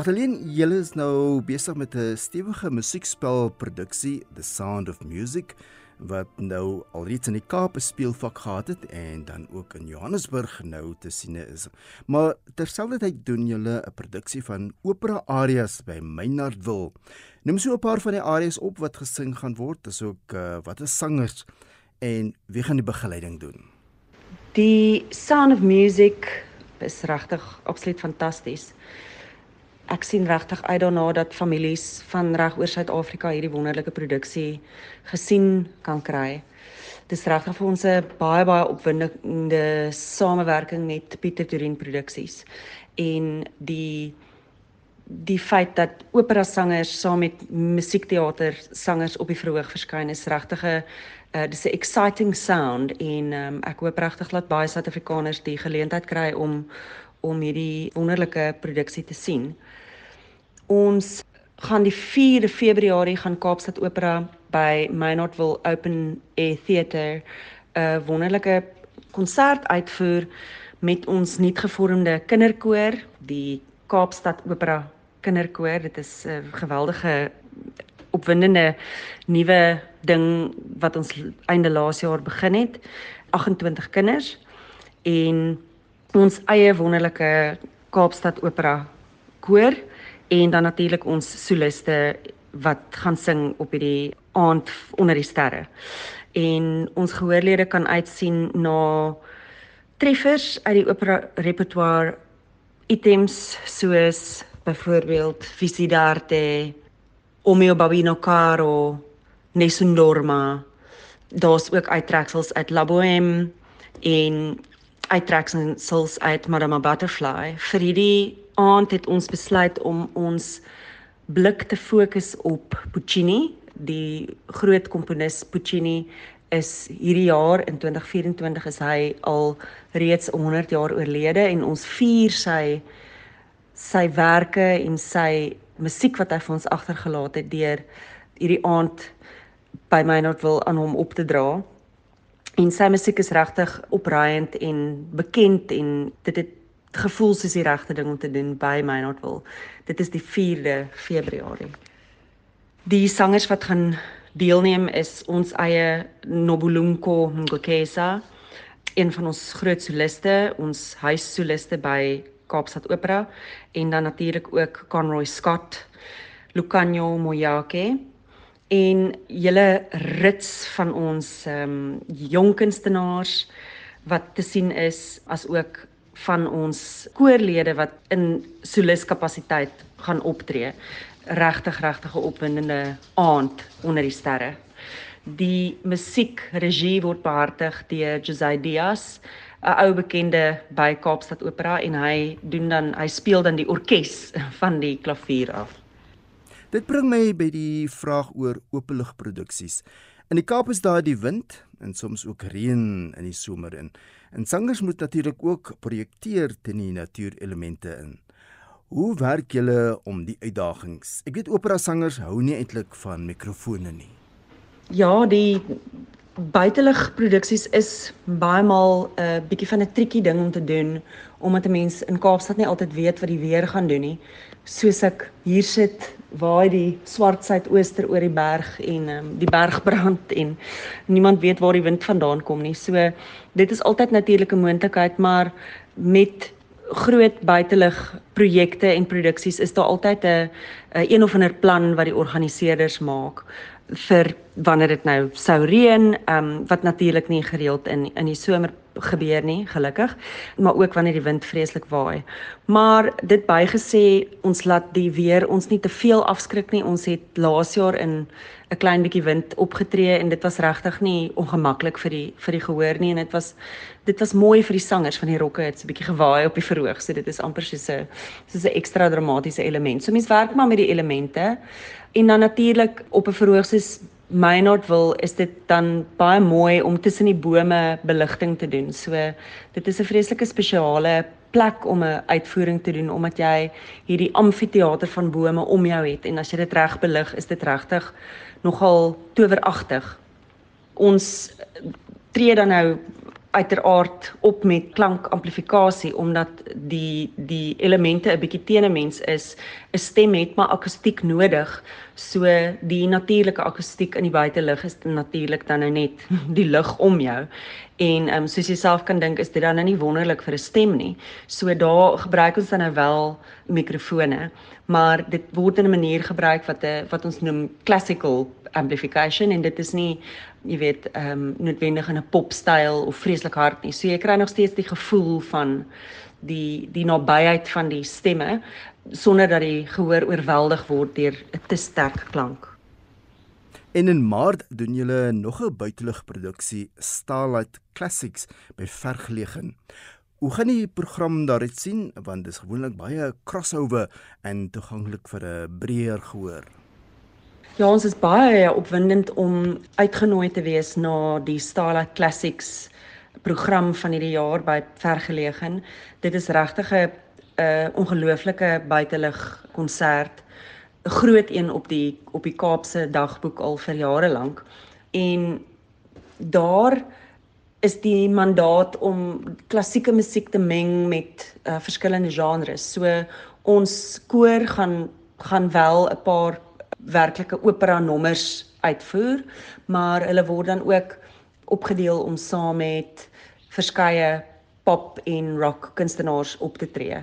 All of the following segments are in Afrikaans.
Magdalene, julle is nou besig met 'n stewige musiekspelproduksie, The Sound of Music, wat nou alreeds in die Kaap speelvak gehad het en dan ook in Johannesburg nou te sien is. Maar terselfdertyd doen julle 'n produksie van opera arias by Meinardville. Noem so 'n paar van die arias op wat gesing gaan word, asook uh, wat is sangers en wie gaan die begeleiding doen? Die Sound of Music is regtig absoluut fantasties. Ek sien regtig uit daarna dat families van reg oor Suid-Afrika hierdie wonderlike produksie gesien kan kry. Dis regtig vir ons 'n baie baie opwindende samewerking met Pieter Turin Produksies en die die feit dat opera sangers saam met musiekteater sangers op die verhoog verskyn is regtig 'n uh, dis 'n exciting sound en um, ek hoop regtig dat baie Suid-Afrikaners die geleentheid kry om om hierdie wonderlike produksie te sien. Ons gaan die 4de Februarie gaan Kaapstad Opera by Maynardville Open Air Theatre 'n wonderlike konsert uitvoer met ons nuutgevormde kinderkoor, die Kaapstad Opera kinderkoor. Dit is 'n geweldige opwindende nuwe ding wat ons einde laas jaar begin het. 28 kinders en ons eie wonderlike Kaapstad Opera koor en dan natuurlik ons soliste wat gaan sing op hierdie aand onder die sterre. En ons gehoorlede kan uitsien na treffers uit die opera repertoire items soos byvoorbeeld Visidarte, Omeo Babino Caro, Nessun Dorma. Daar's ook uittreksels uit La Bohème en uittreksels uit Madame Butterfly. Vir hierdie aand het ons besluit om ons blik te fokus op Puccini, die groot komponis Puccini is hierdie jaar in 2024 is hy al reeds 100 jaar oorlede en ons vier sy sywerke en sy musiek wat hy vir ons agtergelaat het deur hierdie aand by Maynard wil aan hom op te dra. En sy musiek is regtig opreiend en bekend en dit het gevoel soos die regte ding om te doen by Maynard wil. Dit is die 4de Februarie. Die sangers wat gaan deelneem is ons eie Nobulunko Ngokesa, een van ons groot soliste, ons huissoliste by Kaapstad Opera en dan natuurlik ook Conroy Scott, Lucanio Moyake en julle rits van ons ehm um, jong kunstenaars wat te sien is as ook van ons koorlede wat in solis kapasiteit gaan optree. Regtig regtig 'n opwindende aand onder die sterre. Die musiek regie word behartig deur Jose Diaz 'n ou bekende by Kaapstad Opera en hy doen dan hy speel dan die orkes van die klavier af. Dit bring my by die vraag oor openlugproduksies. In die Kaap is daar die wind en soms ook reën in die somer in. En sangers moet natuurlik ook projekteer teen die natuurelemente in. Hoe werk julle om die uitdagings? Ek weet opera sangers hou nie eintlik van mikrofone nie. Ja, die buitelugproduksies is baie maal 'n uh, bietjie van 'n triekie ding om te doen omdat 'n mens in Kaapstad nie altyd weet wat die weer gaan doen nie. Soos ek hier sit, waai die swart suidooster oor die berg en um, die berg brand en niemand weet waar die wind vandaan kom nie. So dit is altyd natuurlike moontlikheid, maar met groot buitelug projekte en produksies is daar altyd 'n een of ander plan wat die organiseerders maak vir wanneer dit nou sou reën, ehm um, wat natuurlik nie gereeld in in die somer gebeur nie, gelukkig, maar ook wanneer die wind vreeslik waai. Maar dit bygesê, ons laat die weer ons nie te veel afskrik nie. Ons het laas jaar in 'n klein bietjie wind opgetree en dit was regtig nie ongemaklik vir die vir die gehoor nie en dit was dit was mooi vir die sangers van die rokke het so 'n bietjie gewaai op die verhoog. So dit is amper soos 'n soos 'n ekstra dramatiese element. So mense werk maar met die elemente. En dan natuurlik op 'n verhoog soos Maynard wil is dit dan baie mooi om tussen die bome beligting te doen. So dit is 'n vreeslike spesiale plek om 'n uitvoering te doen omdat jy hierdie amfitheater van bome om jou het en as jy dit reg belig, is dit regtig nogal toweragtig. Ons tree dan nou uiteraard op met klankamplifikasie omdat die die elemente 'n bietjie teen 'n mens is. 'n Stem het maar akoestiek nodig. So die natuurlike akoestiek in die buitelug is natuurlik dan nou net die lug om jou. En ehm um, soos jy self kan dink is dit dan nou nie wonderlik vir 'n stem nie. So daar gebruik ons dan nou wel mikrofone, maar dit word in 'n manier gebruik wat 'n wat ons noem classical amplification en dit is nie jy weet ehm um, noodwendig in 'n popstyl of vreeslik hard nie. So jy kry nog steeds die gevoel van die die nabyheid van die stemme sonder dat die gehoor oorweldig word deur 'n te sterk klank. En in Maart doen julle nog 'n buitelugproduksie Starlight Classics by Vergelegen. Hoe gaan die program daaruit sien want dit is gewoonlik baie crossover en toeganklik vir 'n breër gehoor. Ja, ons is baie opwindend om uitgenooi te wees na die Starlight Classics program van hierdie jaar by Vergelegen. Dit is regtig 'n 'n ongelooflike buitelug konsert. 'n Groot een op die op die Kaapse Dagboek al vir jare lank. En daar is die mandaat om klassieke musiek te meng met uh, verskillende genres. So ons koor gaan gaan wel 'n paar werklike opera nommers uitvoer, maar hulle word dan ook opgedeel om saam met verskeie pop en rock kunstenaars op te tree.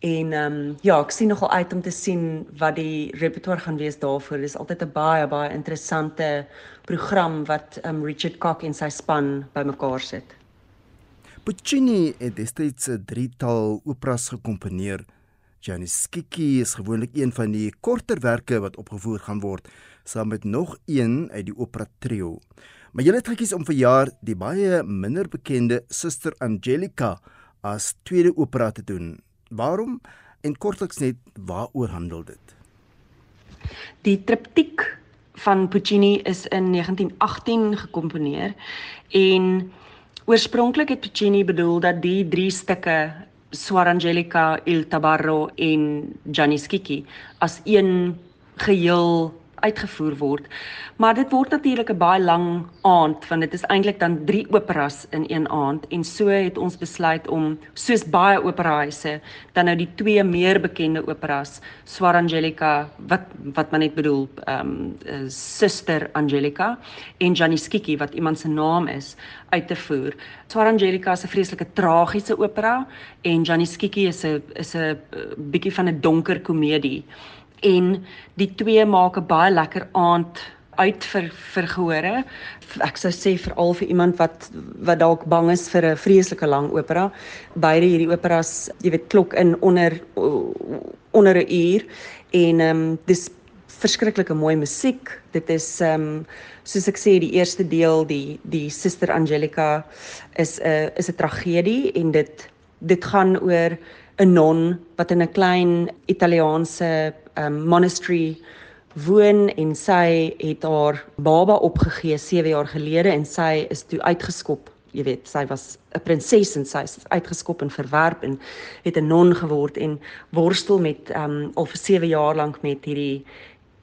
En ehm um, ja, ek sien nogal uit om te sien wat die repertoire gaan wees daarvoor. Dis altyd 'n baie baie interessante program wat ehm um, Richard Cock en sy span bymekaar sit. Puccini het destyds 'n drietal operas gekomponeer Janice Skiki is gewoonlik een van die korterwerke wat opgevoer gaan word saam met nog een uit die opera trio. Maar julle het gekies om vir jaar die baie minder bekende Suster Angelica as tweede opera te doen. Waarom en kortliks net waaroor handel dit? Die triptiek van Puccini is in 1918 gekomponeer en oorspronklik het Puccini bedoel dat die drie stukke Suor Angelica, Il Tabarro en Gianni Schicchi as een geheel uitgevoer word. Maar dit word natuurlik 'n baie lang aand want dit is eintlik dan 3 operas in een aand en so het ons besluit om soos baie operahuise dan nou die twee meer bekende operas, Suor Angelica wat wat man net bedoel, ehm um, Suster Angelica en Schicchi wat iemand se naam is uit te voer. Suor Angelica is 'n vreeslike tragiese opera en Schicchi is 'n is 'n eh, bietjie van 'n donker komedie en die twee maak 'n baie lekker aand uit vir vir gehore. Ek sou sê veral vir iemand wat wat dalk bang is vir 'n vreeslike lang opera. Beide hierdie operas, jy weet, klok in onder onder 'n uur en ehm um, dis verskriklike mooi musiek. Dit is ehm um, soos ek sê die eerste deel die die Suster Angelica is 'n uh, is 'n tragedie en dit dit gaan oor 'n non wat in 'n klein Italiaanse um, monastery woon en sy het haar baba opgegee 7 jaar gelede en sy is toe uitgeskop. Jy weet, sy was 'n prinses en sy is uitgeskop en verwerp en het 'n non geword en worstel met um al vir 7 jaar lank met hierdie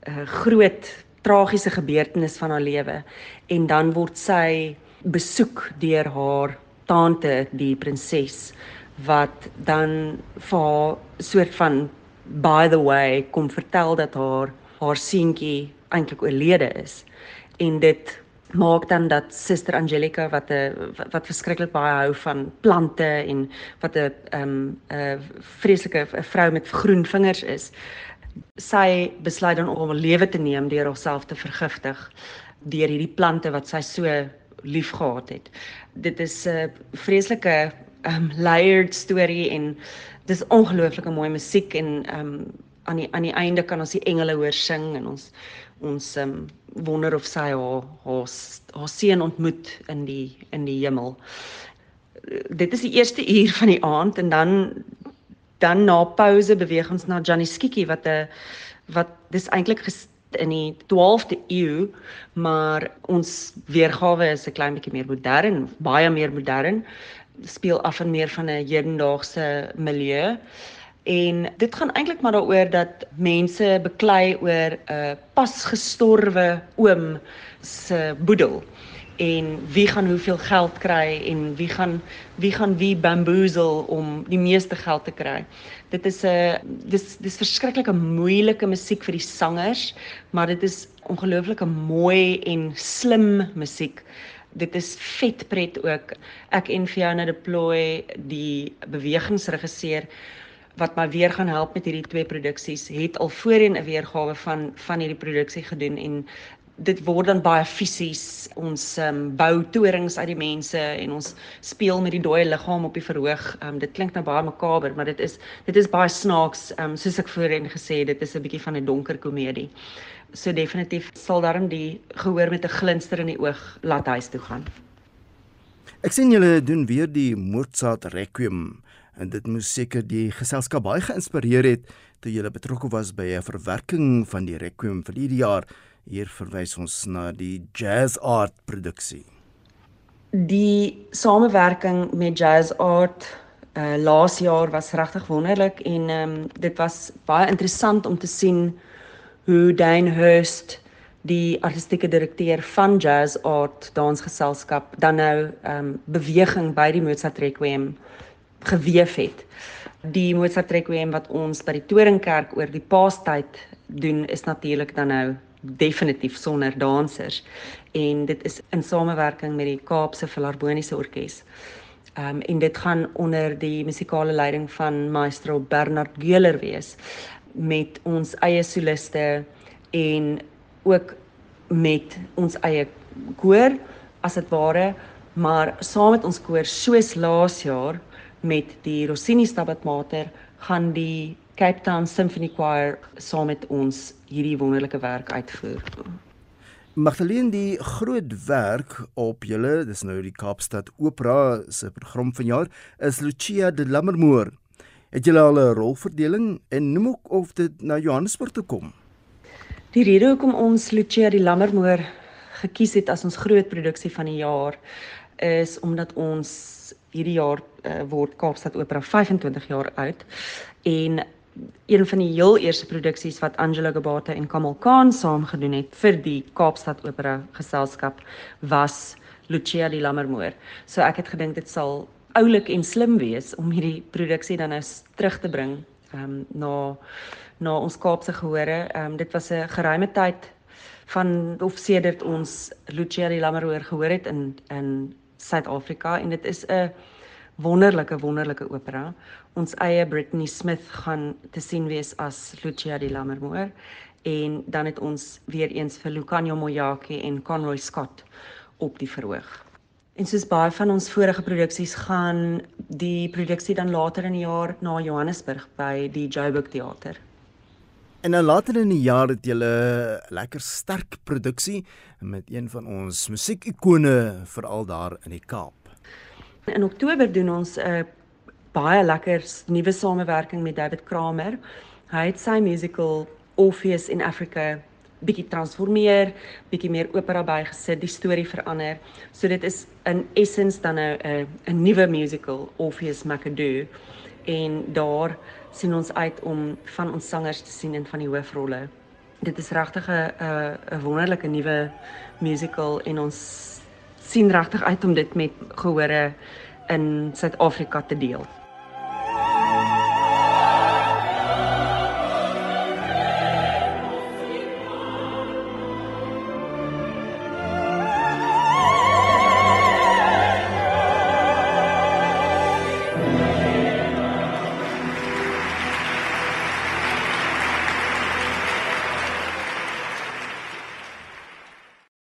uh, groot tragiese gebeurtenis van haar lewe en dan word sy besoek deur haar tante die prinses wat dan vir haar soort van by the way kom vertel dat haar haar seentjie eintlik oorlede is. En dit maak dan dat suster Angelica wat 'n wat verskriklik baie hou van plante en wat 'n um 'n vreeslike vrou met groen vingers is sy besluit dan om 'n lewe te neem deur haarself te vergiftig deur hierdie plante wat sy so lief gehad het dit is 'n vreeslike um layered storie en dis ongelooflike mooi musiek en um, aan die aan die einde kan ons die engele hoor sing en ons ons um, wonder of sy haar haar haar seun ontmoet in die in die hemel. Dit is die eerste uur van die aand en dan dan na pouse beweeg ons na Johnny Skiki wat 'n wat dis eintlik in die 12de eeu, maar ons weergawe is 'n klein bietjie meer modern, baie meer modern speel af en meer van 'n hedendaagse milieu. En dit gaan eintlik maar daaroor dat mense beklei oor 'n uh, pasgestorwe oom se boedel. En wie gaan hoeveel geld kry en wie gaan wie gaan wie bamboozle om die meeste geld te kry. Dit is 'n dis dis verskriklike moeilike musiek vir die sangers, maar dit is ongelooflike mooi en slim musiek. Dit is vet pret ook. Ek en Fiona Deploy, die bewegingsregisseur wat my weer gaan help met hierdie twee produksies, het al voorheen 'n weergawe van van hierdie produksie gedoen en dit word dan baie fisies ons um, bou torings uit die mense en ons speel met die dooie liggaam op die verhoog. Um, dit klink nou baie makaber, maar dit is dit is baie snaaks. Um, soos ek voorheen gesê het, dit is 'n bietjie van 'n donker komedie. So definitief sal daarom die gehoor met 'n glinster in die oog laat huis toe gaan. Ek sien julle doen weer die Mozart Requiem en dit moes seker die geselskap baie geïnspireer het toe julle betrokke was by 'n verwerking van die Requiem vir hierdie jaar. Hier verwys ons na die Jazz Art produksie. Die samewerking met Jazz Art uh laas jaar was regtig wonderlik en ehm um, dit was baie interessant om te sien hoe Dane Hurst die artistieke direkteur van Jazz Art dansgeselskap dan nou ehm um, beweging by die Mozart Requiem geweef het. Die Mozart Requiem wat ons by die Toringkerk oor die Paastyd doen is natuurlik dan nou definitief sonder dansers en dit is in samewerking met die Kaapse Filharmoniese Orkees. Ehm um, en dit gaan onder die musikale leiding van maestro Bernard Geuler wees met ons eie soliste en ook met ons eie koor as dit ware maar saam met ons koor soos laas jaar met die Rossini Stabat Mater gaan die Cape Town Symphony Choir saam met ons hierdie wonderlike werk uitvoer. Magdalene die groot werk op julle, dis nou die Kaapstad Opera se program vanjaar is Lucia de Lammermoor. Het julle al 'n rolverdeling en noem ook of dit na Johannesburg toe kom? Die rede hoekom ons Lucia die Lammermoor gekies het as ons groot produksie van die jaar is omdat ons hierdie jaar uh, word Kaapstad Opera 25 jaar oud en een van die heel eerste produksies wat Angela Gabata en Kamal Khan saam gedoen het vir die Kaapstad Opera Geselskap was Lucia die Lammermoor. So ek het gedink dit sal oulik en slim wees om hierdie produksie dan nou terug te bring ehm um, na na ons Kaapse gehore. Ehm um, dit was 'n geruime tyd van of sedert ons Lucia die Lammermoor gehoor het in in Suid-Afrika en dit is 'n wonderlike wonderlike opera. Ons eie Britney Smith gaan te sien wees as Lucia di Lammermoor en dan het ons weer eens vir Lucanio Moyaki en Conroy Scott op die verhoog. En soos baie van ons vorige produksies gaan die produksie dan later in die jaar na Johannesburg by die Joburg Theater. En dan later in die jaar het jy 'n lekker sterk produksie met een van ons musiekikone veral daar in die Kaap. In Oktober doen ons 'n uh, baie lekker nuwe samewerking met David Kramer. Hy het sy musical Orpheus in Africa bietjie transformeer, bietjie meer opera bygesit, die storie verander. So dit is in essence dan nou 'n 'n nuwe musical Orpheus Macadoo en daar sien ons uit om van ons sangers te sien in van die hoofrolle. Dit is regtig 'n 'n wonderlike nuwe musical en ons sien regtig uit om dit met gehore in Suid-Afrika te deel.